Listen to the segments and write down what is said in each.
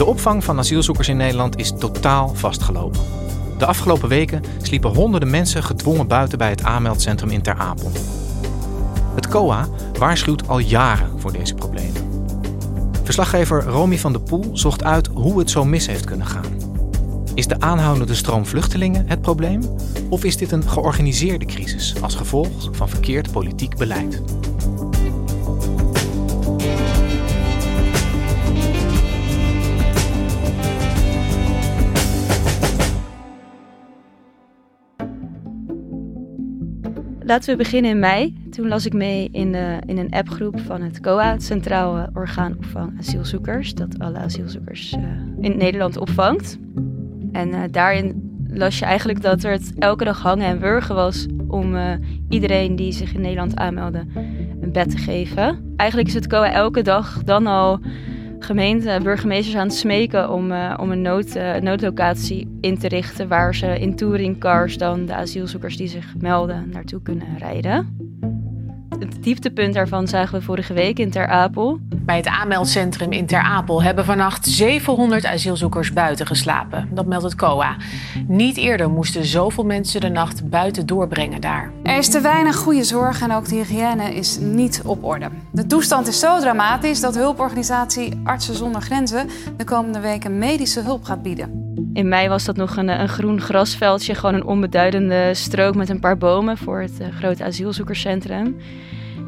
De opvang van asielzoekers in Nederland is totaal vastgelopen. De afgelopen weken sliepen honderden mensen gedwongen buiten bij het aanmeldcentrum in Ter Apel. Het COA waarschuwt al jaren voor deze problemen. Verslaggever Romy van der Poel zocht uit hoe het zo mis heeft kunnen gaan. Is de aanhoudende stroom vluchtelingen het probleem? Of is dit een georganiseerde crisis als gevolg van verkeerd politiek beleid? Laten we beginnen in mei. Toen las ik mee in, uh, in een appgroep van het COA, het Centraal Orgaan Opvang Asielzoekers, dat alle asielzoekers uh, in Nederland opvangt. En uh, daarin las je eigenlijk dat er het elke dag hangen en wurgen was om iedereen die zich in Nederland aanmeldde een bed te geven. Eigenlijk is het COA elke dag dan al gemeente, burgemeesters aan het smeken om, uh, om een nood, uh, noodlocatie in te richten waar ze in touringcars dan de asielzoekers die zich melden naartoe kunnen rijden. Het dieptepunt daarvan zagen we vorige week in Ter Apel. Bij het aanmeldcentrum in Ter Apel hebben vannacht 700 asielzoekers buiten geslapen. Dat meldt het COA. Niet eerder moesten zoveel mensen de nacht buiten doorbrengen daar. Er is te weinig goede zorg en ook de hygiëne is niet op orde. De toestand is zo dramatisch dat hulporganisatie Artsen zonder Grenzen de komende weken medische hulp gaat bieden. In mei was dat nog een, een groen grasveldje, gewoon een onbeduidende strook met een paar bomen voor het uh, grote asielzoekerscentrum.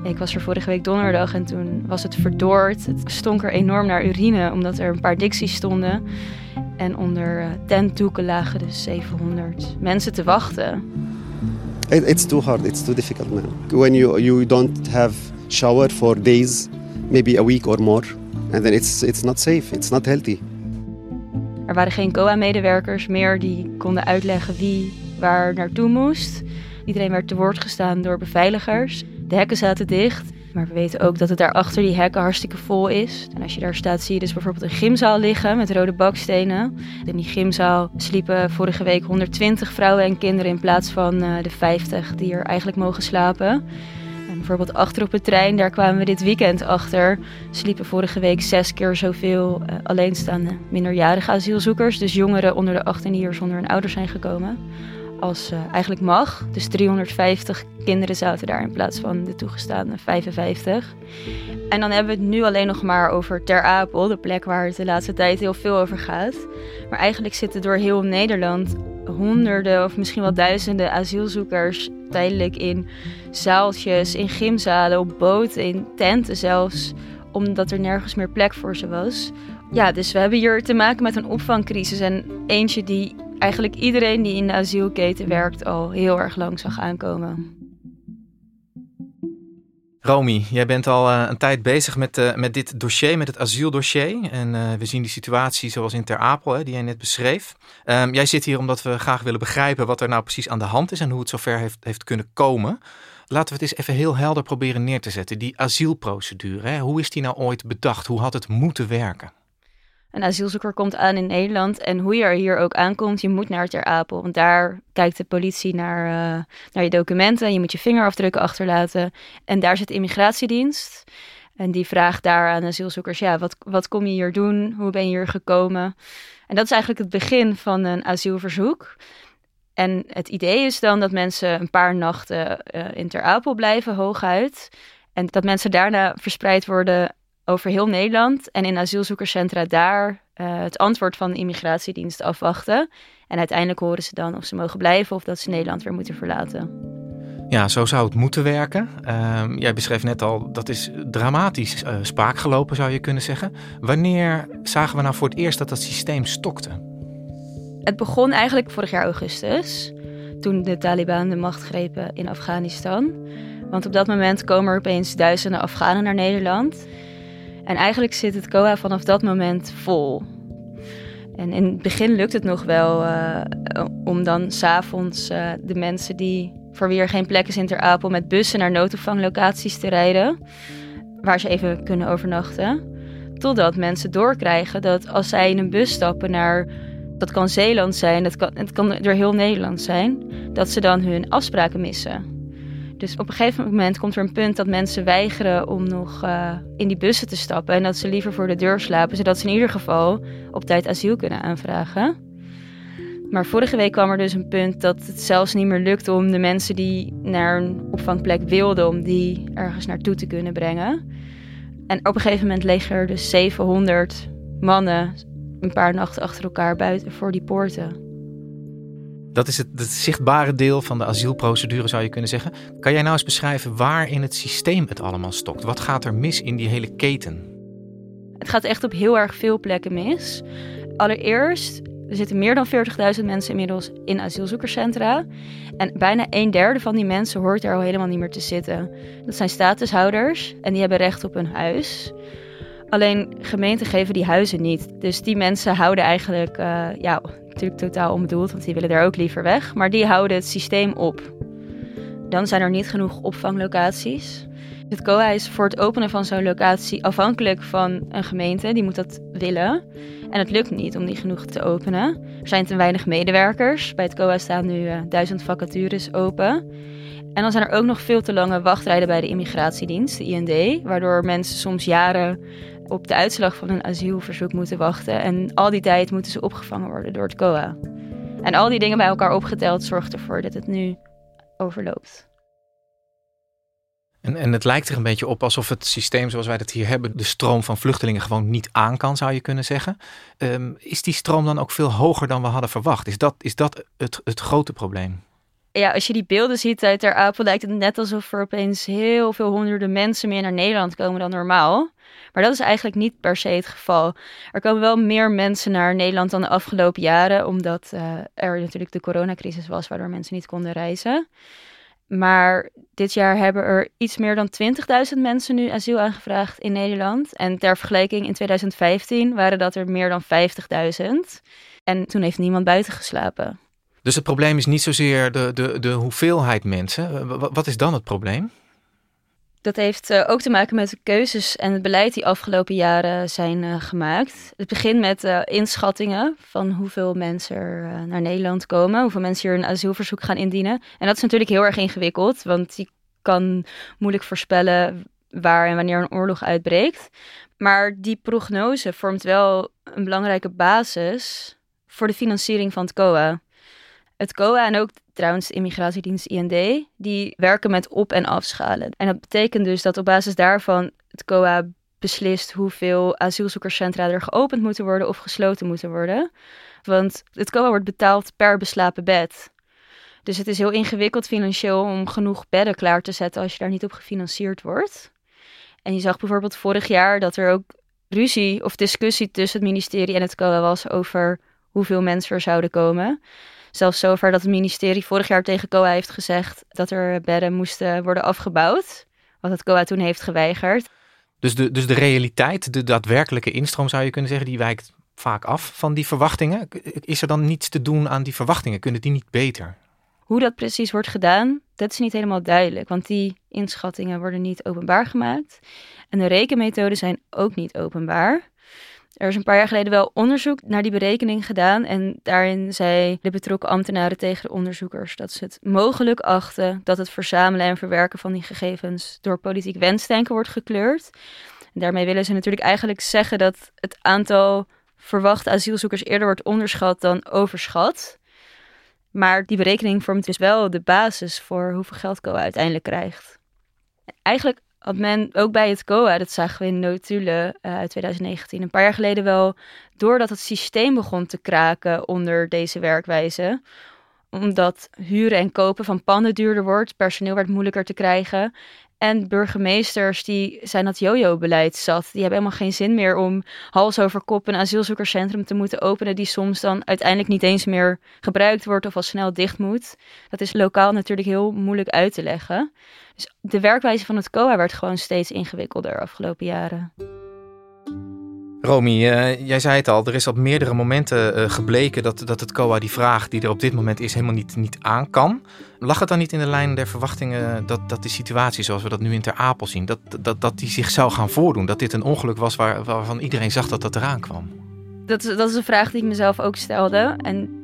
Ik was er vorige week donderdag en toen was het verdord. Het stonk er enorm naar urine, omdat er een paar dicties stonden. En onder uh, tentdoeken lagen dus 700 mensen te wachten. It, it's too hard, it's too difficult man. When you, you don't have shower for days, maybe a week or more, and then it's, it's not safe, it's not healthy. Er waren geen COA-medewerkers meer die konden uitleggen wie waar naartoe moest. Iedereen werd te woord gestaan door beveiligers. De hekken zaten dicht. Maar we weten ook dat het daar achter die hekken hartstikke vol is. En als je daar staat, zie je dus bijvoorbeeld een gymzaal liggen met rode bakstenen. In die gymzaal sliepen vorige week 120 vrouwen en kinderen in plaats van uh, de 50 die er eigenlijk mogen slapen. Bijvoorbeeld achter op het trein, daar kwamen we dit weekend achter. Sliepen vorige week zes keer zoveel uh, alleenstaande minderjarige asielzoekers. Dus jongeren onder de 18 die hier zonder hun ouders zijn gekomen als uh, eigenlijk mag. Dus 350 kinderen zaten daar in plaats van de toegestaande 55. En dan hebben we het nu alleen nog maar over Ter Apel, de plek waar het de laatste tijd heel veel over gaat. Maar eigenlijk zitten door heel Nederland honderden of misschien wel duizenden asielzoekers tijdelijk in zaaltjes, in gymzalen, op boten, in tenten zelfs, omdat er nergens meer plek voor ze was. Ja, dus we hebben hier te maken met een opvangcrisis en eentje die eigenlijk iedereen die in de asielketen werkt al heel erg lang zag aankomen. Romy, jij bent al uh, een tijd bezig met, uh, met dit dossier, met het asieldossier. En uh, we zien die situatie zoals in Ter Apel, hè, die jij net beschreef. Um, jij zit hier omdat we graag willen begrijpen wat er nou precies aan de hand is en hoe het zover heeft, heeft kunnen komen. Laten we het eens even heel helder proberen neer te zetten. Die asielprocedure, hè, hoe is die nou ooit bedacht? Hoe had het moeten werken? Een asielzoeker komt aan in Nederland en hoe je er hier ook aankomt, je moet naar Ter Apel. Want daar kijkt de politie naar, uh, naar je documenten, je moet je vingerafdrukken achterlaten. En daar zit de immigratiedienst. En die vraagt daar aan asielzoekers, ja, wat, wat kom je hier doen? Hoe ben je hier gekomen? En dat is eigenlijk het begin van een asielverzoek. En het idee is dan dat mensen een paar nachten uh, in Ter Apel blijven, hooguit. En dat mensen daarna verspreid worden over heel Nederland. En in asielzoekerscentra daar uh, het antwoord van de immigratiedienst afwachten. En uiteindelijk horen ze dan of ze mogen blijven of dat ze Nederland weer moeten verlaten. Ja, zo zou het moeten werken. Uh, jij beschreef net al, dat is dramatisch uh, spaak gelopen, zou je kunnen zeggen. Wanneer zagen we nou voor het eerst dat dat systeem stokte? Het begon eigenlijk vorig jaar augustus, toen de Taliban de macht grepen in Afghanistan. Want op dat moment komen er opeens duizenden Afghanen naar Nederland. En eigenlijk zit het COA vanaf dat moment vol. En in het begin lukt het nog wel uh, om dan s'avonds uh, de mensen die voor wie er geen plek is in Ter Apel met bussen naar noodopvanglocaties te rijden, waar ze even kunnen overnachten. Totdat mensen doorkrijgen dat als zij in een bus stappen naar, dat kan Zeeland zijn, dat kan, het kan door heel Nederland zijn, dat ze dan hun afspraken missen. Dus op een gegeven moment komt er een punt dat mensen weigeren om nog uh, in die bussen te stappen en dat ze liever voor de deur slapen, zodat ze in ieder geval op tijd asiel kunnen aanvragen. Maar vorige week kwam er dus een punt dat het zelfs niet meer lukte om de mensen die naar een opvangplek wilden, om die ergens naartoe te kunnen brengen. En op een gegeven moment leeg er dus 700 mannen een paar nachten achter elkaar buiten voor die poorten. Dat is het, het, zichtbare deel van de asielprocedure, zou je kunnen zeggen. Kan jij nou eens beschrijven waar in het systeem het allemaal stokt? Wat gaat er mis in die hele keten? Het gaat echt op heel erg veel plekken mis. Allereerst er zitten meer dan 40.000 mensen inmiddels in asielzoekerscentra. En bijna een derde van die mensen hoort er al helemaal niet meer te zitten. Dat zijn statushouders en die hebben recht op hun huis. Alleen gemeenten geven die huizen niet. Dus die mensen houden eigenlijk, uh, ja, natuurlijk totaal onbedoeld, want die willen daar ook liever weg. Maar die houden het systeem op. Dan zijn er niet genoeg opvanglocaties. Het COA is voor het openen van zo'n locatie afhankelijk van een gemeente. Die moet dat willen. En het lukt niet om die genoeg te openen. Er zijn te weinig medewerkers. Bij het COA staan nu uh, duizend vacatures open. En dan zijn er ook nog veel te lange wachtrijden bij de immigratiedienst, de IND. Waardoor mensen soms jaren op de uitslag van een asielverzoek moeten wachten. En al die tijd moeten ze opgevangen worden door het COA. En al die dingen bij elkaar opgeteld zorgt ervoor dat het nu overloopt. En, en het lijkt er een beetje op alsof het systeem zoals wij dat hier hebben, de stroom van vluchtelingen gewoon niet aan kan, zou je kunnen zeggen. Um, is die stroom dan ook veel hoger dan we hadden verwacht? Is dat, is dat het, het grote probleem? Ja, als je die beelden ziet uit Ter Apel, lijkt het net alsof er opeens heel veel honderden mensen meer naar Nederland komen dan normaal. Maar dat is eigenlijk niet per se het geval. Er komen wel meer mensen naar Nederland dan de afgelopen jaren, omdat uh, er natuurlijk de coronacrisis was, waardoor mensen niet konden reizen. Maar dit jaar hebben er iets meer dan 20.000 mensen nu asiel aangevraagd in Nederland. En ter vergelijking in 2015 waren dat er meer dan 50.000. En toen heeft niemand buiten geslapen. Dus het probleem is niet zozeer de, de, de hoeveelheid mensen. Wat is dan het probleem? Dat heeft uh, ook te maken met de keuzes en het beleid die afgelopen jaren zijn uh, gemaakt. Het begint met inschattingen van hoeveel mensen er naar Nederland komen, hoeveel mensen hier een asielverzoek gaan indienen. En dat is natuurlijk heel erg ingewikkeld, want je kan moeilijk voorspellen waar en wanneer een oorlog uitbreekt. Maar die prognose vormt wel een belangrijke basis voor de financiering van het COA. Het COA en ook trouwens immigratiedienst IND, die werken met op- en afschalen. En dat betekent dus dat op basis daarvan het COA beslist hoeveel asielzoekerscentra er geopend moeten worden of gesloten moeten worden. Want het COA wordt betaald per beslapen bed. Dus het is heel ingewikkeld financieel om genoeg bedden klaar te zetten als je daar niet op gefinancierd wordt. En je zag bijvoorbeeld vorig jaar dat er ook ruzie of discussie tussen het ministerie en het COA was over hoeveel mensen er zouden komen. Zelfs zover dat het ministerie vorig jaar tegen COA heeft gezegd dat er bedden moesten worden afgebouwd. Wat het COA toen heeft geweigerd. Dus de, dus de realiteit, de daadwerkelijke instroom zou je kunnen zeggen, die wijkt vaak af van die verwachtingen. Is er dan niets te doen aan die verwachtingen? Kunnen die niet beter? Hoe dat precies wordt gedaan, dat is niet helemaal duidelijk. Want die inschattingen worden niet openbaar gemaakt. En de rekenmethoden zijn ook niet openbaar. Er is een paar jaar geleden wel onderzoek naar die berekening gedaan. En daarin zei de betrokken ambtenaren tegen de onderzoekers dat ze het mogelijk achten dat het verzamelen en verwerken van die gegevens door politiek wensdenken wordt gekleurd. En daarmee willen ze natuurlijk eigenlijk zeggen dat het aantal verwachte asielzoekers eerder wordt onderschat dan overschat. Maar die berekening vormt dus wel de basis voor hoeveel geld COA uiteindelijk krijgt. Eigenlijk had men ook bij het COA, dat zagen we in notulen uh, uit 2019, een paar jaar geleden wel, doordat het systeem begon te kraken onder deze werkwijze, omdat huren en kopen van panden duurder wordt, personeel werd moeilijker te krijgen. En burgemeesters die zijn dat jojo-beleid zat. Die hebben helemaal geen zin meer om hals over kop een asielzoekerscentrum te moeten openen. Die soms dan uiteindelijk niet eens meer gebruikt wordt of al snel dicht moet. Dat is lokaal natuurlijk heel moeilijk uit te leggen. Dus de werkwijze van het COA werd gewoon steeds ingewikkelder afgelopen jaren. Romy, uh, jij zei het al, er is op meerdere momenten uh, gebleken dat, dat het COA die vraag die er op dit moment is helemaal niet, niet aan kan. Lag het dan niet in de lijn der verwachtingen dat, dat de situatie zoals we dat nu in Ter Apel zien, dat, dat, dat die zich zou gaan voordoen? Dat dit een ongeluk was waar, waarvan iedereen zag dat dat eraan kwam? Dat, dat is een vraag die ik mezelf ook stelde. En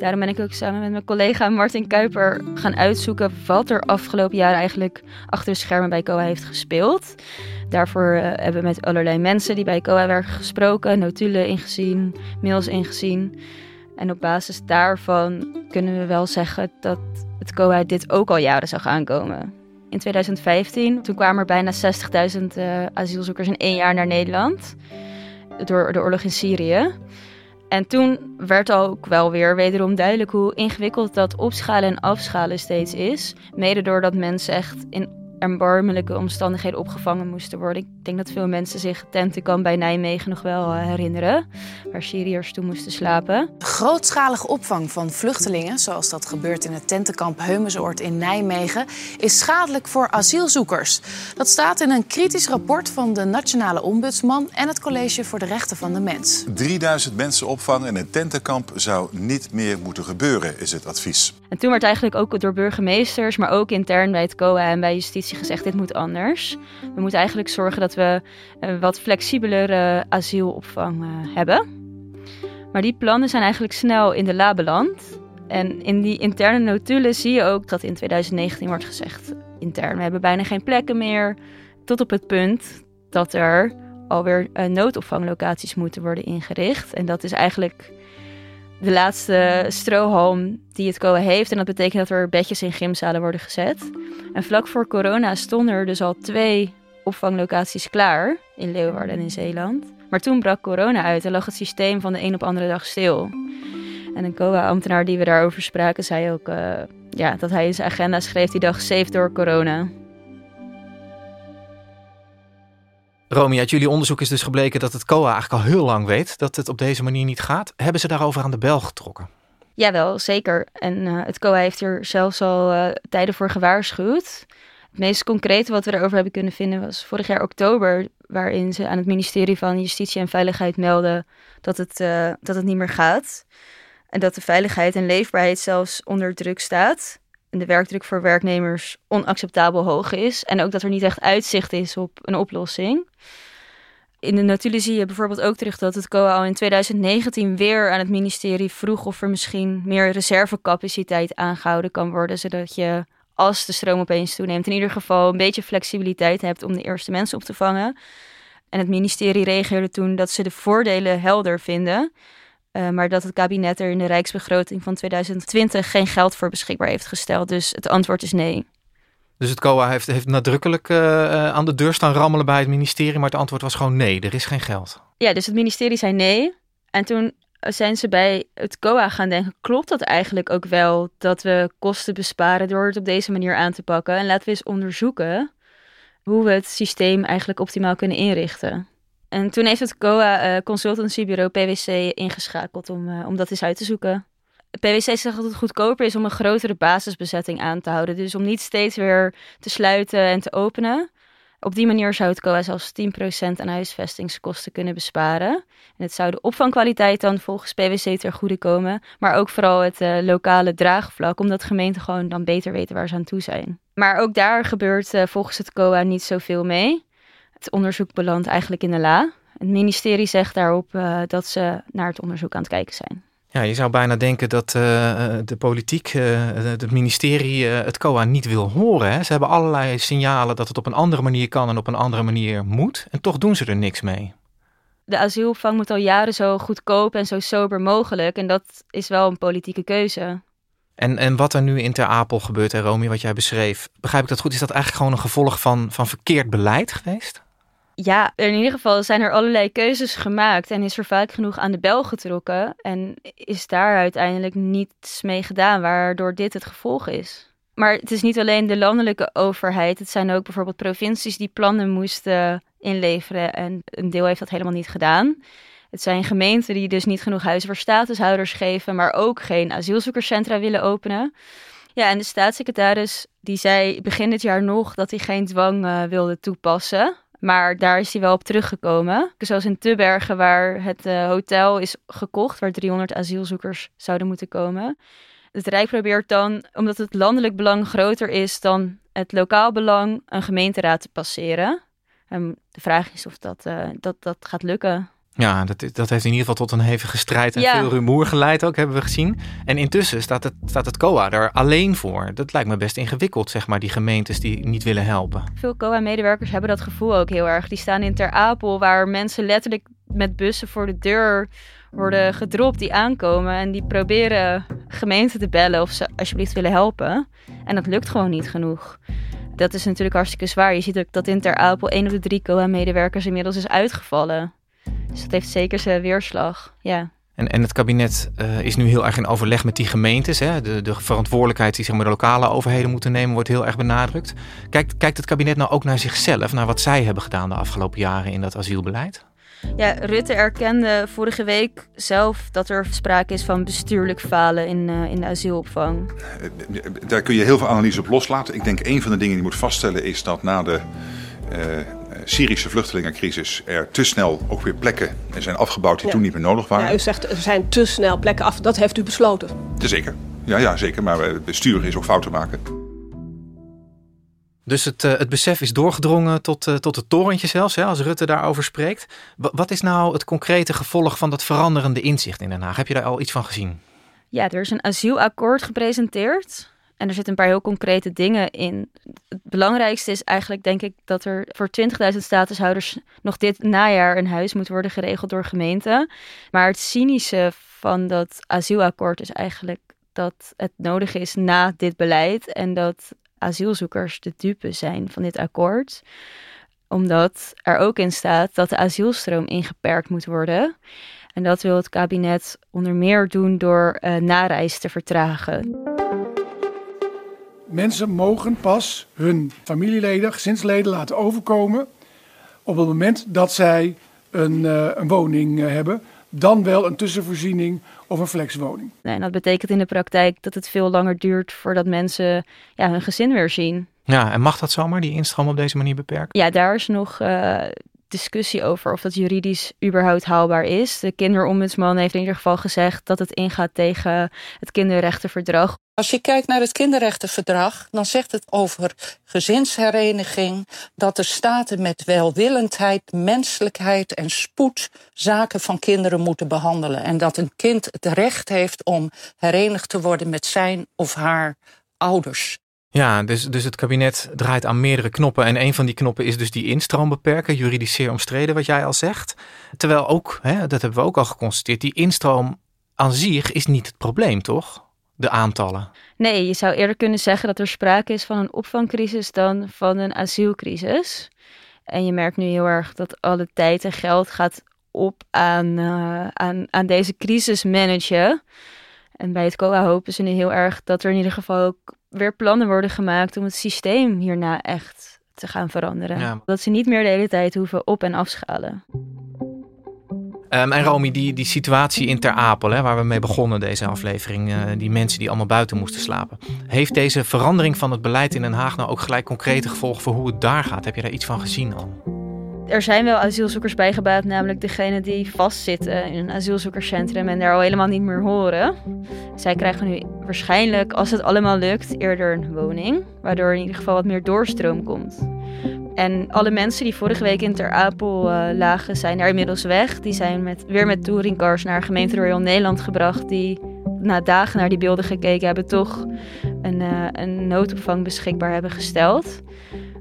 Daarom ben ik ook samen met mijn collega Martin Kuiper gaan uitzoeken wat er afgelopen jaar eigenlijk achter de schermen bij COA heeft gespeeld. Daarvoor uh, hebben we met allerlei mensen die bij COA werken gesproken, notulen ingezien, mails ingezien. En op basis daarvan kunnen we wel zeggen dat het COA dit ook al jaren zag aankomen. In 2015, toen kwamen er bijna 60.000 uh, asielzoekers in één jaar naar Nederland door de oorlog in Syrië. En toen werd ook wel weer wederom duidelijk hoe ingewikkeld dat opschalen en afschalen steeds is. Mede doordat mensen echt in erbarmelijke omstandigheden opgevangen moesten worden. Ik denk dat veel mensen zich tentenkamp bij Nijmegen nog wel eh, herinneren, waar Syriërs toen moesten slapen. grootschalige opvang van vluchtelingen, zoals dat gebeurt in het tentenkamp Heumensoord in Nijmegen, is schadelijk voor asielzoekers. Dat staat in een kritisch rapport van de Nationale Ombudsman en het College voor de Rechten van de Mens. 3000 mensen opvangen in een tentenkamp zou niet meer moeten gebeuren, is het advies. En toen werd eigenlijk ook door burgemeesters, maar ook intern bij het COA en bij justitie gezegd: dit moet anders. We moeten eigenlijk zorgen dat we een wat flexibelere asielopvang uh, hebben. Maar die plannen zijn eigenlijk snel in de la beland. En in die interne notulen zie je ook dat in 2019 wordt gezegd: intern, we hebben bijna geen plekken meer. Tot op het punt dat er alweer uh, noodopvanglocaties moeten worden ingericht. En dat is eigenlijk de laatste strohalm die het COA heeft. En dat betekent dat er bedjes in gymzalen worden gezet. En vlak voor corona stonden er dus al twee opvanglocaties klaar in Leeuwarden en in Zeeland. Maar toen brak corona uit en lag het systeem van de een op andere dag stil. En een COA-ambtenaar die we daarover spraken zei ook uh, ja, dat hij zijn agenda schreef die dag safe door corona. Romy, uit jullie onderzoek is dus gebleken dat het COA eigenlijk al heel lang weet dat het op deze manier niet gaat. Hebben ze daarover aan de bel getrokken? Jawel, zeker. En uh, het COA heeft er zelfs al uh, tijden voor gewaarschuwd. Het meest concrete wat we erover hebben kunnen vinden was vorig jaar oktober, waarin ze aan het ministerie van Justitie en Veiligheid melden dat het, uh, dat het niet meer gaat. En dat de veiligheid en leefbaarheid zelfs onder druk staat. De werkdruk voor werknemers onacceptabel hoog is. En ook dat er niet echt uitzicht is op een oplossing. In de notulen zie je bijvoorbeeld ook terug dat het COA in 2019 weer aan het ministerie vroeg of er misschien meer reservecapaciteit aangehouden kan worden, zodat je als de stroom opeens toeneemt, in ieder geval een beetje flexibiliteit hebt om de eerste mensen op te vangen. En het ministerie reageerde toen dat ze de voordelen helder vinden, uh, maar dat het kabinet er in de rijksbegroting van 2020 geen geld voor beschikbaar heeft gesteld. Dus het antwoord is nee. Dus het COA heeft, heeft nadrukkelijk uh, aan de deur staan rammelen bij het ministerie, maar het antwoord was gewoon nee, er is geen geld. Ja, dus het ministerie zei nee. En toen zijn ze bij het COA gaan denken, klopt dat eigenlijk ook wel dat we kosten besparen door het op deze manier aan te pakken? En laten we eens onderzoeken hoe we het systeem eigenlijk optimaal kunnen inrichten. En toen heeft het COA uh, consultancybureau PwC ingeschakeld om, uh, om dat eens uit te zoeken. PwC zegt dat het goedkoper is om een grotere basisbezetting aan te houden. Dus om niet steeds weer te sluiten en te openen. Op die manier zou het COA zelfs 10% aan huisvestingskosten kunnen besparen. En het zou de opvangkwaliteit dan volgens PwC ter goede komen. Maar ook vooral het uh, lokale draagvlak, omdat gemeenten gewoon dan beter weten waar ze aan toe zijn. Maar ook daar gebeurt volgens het COA niet zoveel mee. Het onderzoek belandt eigenlijk in de la. Het ministerie zegt daarop uh, dat ze naar het onderzoek aan het kijken zijn. Ja, je zou bijna denken dat uh, de politiek, uh, het ministerie, uh, het COA niet wil horen. Hè? Ze hebben allerlei signalen dat het op een andere manier kan en op een andere manier moet. En toch doen ze er niks mee. De asielopvang moet al jaren zo goedkoop en zo sober mogelijk. En dat is wel een politieke keuze. En, en wat er nu in Ter Apel gebeurt, Romy, wat jij beschreef, begrijp ik dat goed? Is dat eigenlijk gewoon een gevolg van, van verkeerd beleid geweest? Ja, in ieder geval zijn er allerlei keuzes gemaakt en is er vaak genoeg aan de bel getrokken. En is daar uiteindelijk niets mee gedaan, waardoor dit het gevolg is. Maar het is niet alleen de landelijke overheid, het zijn ook bijvoorbeeld provincies die plannen moesten inleveren en een deel heeft dat helemaal niet gedaan. Het zijn gemeenten die dus niet genoeg huizen voor statushouders geven, maar ook geen asielzoekerscentra willen openen. Ja, en de staatssecretaris die zei begin dit jaar nog dat hij geen dwang uh, wilde toepassen. Maar daar is hij wel op teruggekomen. Zoals in Tubbergen, waar het uh, hotel is gekocht, waar 300 asielzoekers zouden moeten komen. Het Rijk probeert dan, omdat het landelijk belang groter is dan het lokaal belang, een gemeenteraad te passeren. En de vraag is of dat, uh, dat, dat gaat lukken. Ja, dat, dat heeft in ieder geval tot een hevige strijd en veel rumoer geleid ook, hebben we gezien. En intussen staat het, staat het COA er alleen voor. Dat lijkt me best ingewikkeld, zeg maar, die gemeentes die niet willen helpen. Veel COA-medewerkers hebben dat gevoel ook heel erg. Die staan in Ter Apel, waar mensen letterlijk met bussen voor de deur worden gedropt die aankomen. En die proberen gemeenten te bellen of ze alsjeblieft willen helpen. En dat lukt gewoon niet genoeg. Dat is natuurlijk hartstikke zwaar. Je ziet ook dat in Ter Apel één op de drie COA-medewerkers inmiddels is uitgevallen. Dus dat heeft zeker zijn weerslag, ja. En, en het kabinet uh, is nu heel erg in overleg met die gemeentes. Hè? De, de verantwoordelijkheid die zeg maar, de lokale overheden moeten nemen, wordt heel erg benadrukt. Kijkt, kijkt het kabinet nou ook naar zichzelf, naar wat zij hebben gedaan de afgelopen jaren in dat asielbeleid? Ja, Rutte erkende vorige week zelf dat er sprake is van bestuurlijk falen in, uh, in de asielopvang. Daar kun je heel veel analyse op loslaten. Ik denk een van de dingen die je moet vaststellen is dat na de uh, Syrische vluchtelingencrisis er te snel ook weer plekken zijn afgebouwd die ja. toen niet meer nodig waren. Ja, u zegt er zijn te snel plekken af. Dat heeft u besloten? Zeker. Ja, ja zeker. Maar het bestuur is ook fouten maken. Dus het, uh, het besef is doorgedrongen tot, uh, tot het torentje zelfs, hè, als Rutte daarover spreekt. Wat is nou het concrete gevolg van dat veranderende inzicht in Den Haag? Heb je daar al iets van gezien? Ja, er is een asielakkoord gepresenteerd. En er zitten een paar heel concrete dingen in. Het belangrijkste is eigenlijk, denk ik, dat er voor 20.000 statushouders nog dit najaar een huis moet worden geregeld door gemeenten. Maar het cynische van dat asielakkoord is eigenlijk dat het nodig is na dit beleid en dat asielzoekers de dupe zijn van dit akkoord omdat er ook in staat dat de asielstroom ingeperkt moet worden. En dat wil het kabinet onder meer doen door uh, nareis te vertragen. Mensen mogen pas hun familieleden, gezinsleden laten overkomen op het moment dat zij een, uh, een woning uh, hebben. Dan wel een tussenvoorziening of een flexwoning. Nee, en dat betekent in de praktijk dat het veel langer duurt voordat mensen ja, hun gezin weer zien. Ja, en mag dat zomaar, die instroom op deze manier beperken? Ja, daar is nog uh, discussie over of dat juridisch überhaupt haalbaar is. De kinderombudsman heeft in ieder geval gezegd dat het ingaat tegen het kinderrechtenverdrag. Als je kijkt naar het kinderrechtenverdrag, dan zegt het over gezinshereniging, dat de staten met welwillendheid, menselijkheid en spoed zaken van kinderen moeten behandelen. En dat een kind het recht heeft om herenigd te worden met zijn of haar ouders. Ja, dus, dus het kabinet draait aan meerdere knoppen. En een van die knoppen is dus die instroom beperken, juridisch zeer omstreden, wat jij al zegt. Terwijl ook, hè, dat hebben we ook al geconstateerd, die instroom aan zich is niet het probleem, toch? De aantallen. Nee, je zou eerder kunnen zeggen dat er sprake is van een opvangcrisis dan van een asielcrisis. En je merkt nu heel erg dat alle tijd en geld gaat op aan, uh, aan, aan deze crisis managen. En bij het COA hopen ze nu heel erg dat er in ieder geval ook weer plannen worden gemaakt om het systeem hierna echt te gaan veranderen. Ja. Dat ze niet meer de hele tijd hoeven op- en afschalen. Um, en Romy, die, die situatie in Ter Apel, hè, waar we mee begonnen deze aflevering, uh, die mensen die allemaal buiten moesten slapen. Heeft deze verandering van het beleid in Den Haag nou ook gelijk concrete gevolgen voor hoe het daar gaat? Heb je daar iets van gezien al? Er zijn wel asielzoekers bijgebaat, namelijk degenen die vastzitten in een asielzoekerscentrum en daar al helemaal niet meer horen. Zij krijgen nu waarschijnlijk, als het allemaal lukt, eerder een woning, waardoor in ieder geval wat meer doorstroom komt. En alle mensen die vorige week in Ter Apel uh, lagen, zijn daar inmiddels weg. Die zijn met, weer met touringcars naar gemeente Royal Nederland gebracht. Die na dagen naar die beelden gekeken hebben, toch een, uh, een noodopvang beschikbaar hebben gesteld.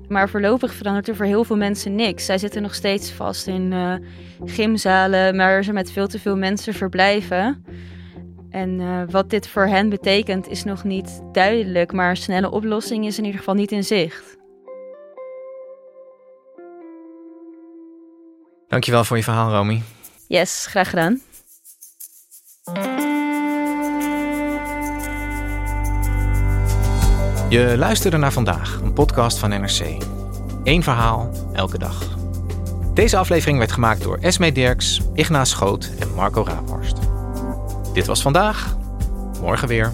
Maar voorlopig verandert er voor heel veel mensen niks. Zij zitten nog steeds vast in uh, gymzalen, waar ze met veel te veel mensen verblijven. En wat dit voor hen betekent is nog niet duidelijk, maar een snelle oplossing is in ieder geval niet in zicht. Dankjewel voor je verhaal, Romy. Yes, graag gedaan. Je luisterde naar vandaag, een podcast van NRC. Eén verhaal, elke dag. Deze aflevering werd gemaakt door Esme Dirks, Ignaas Schoot en Marco Raaphorst. Dit was vandaag. Morgen weer.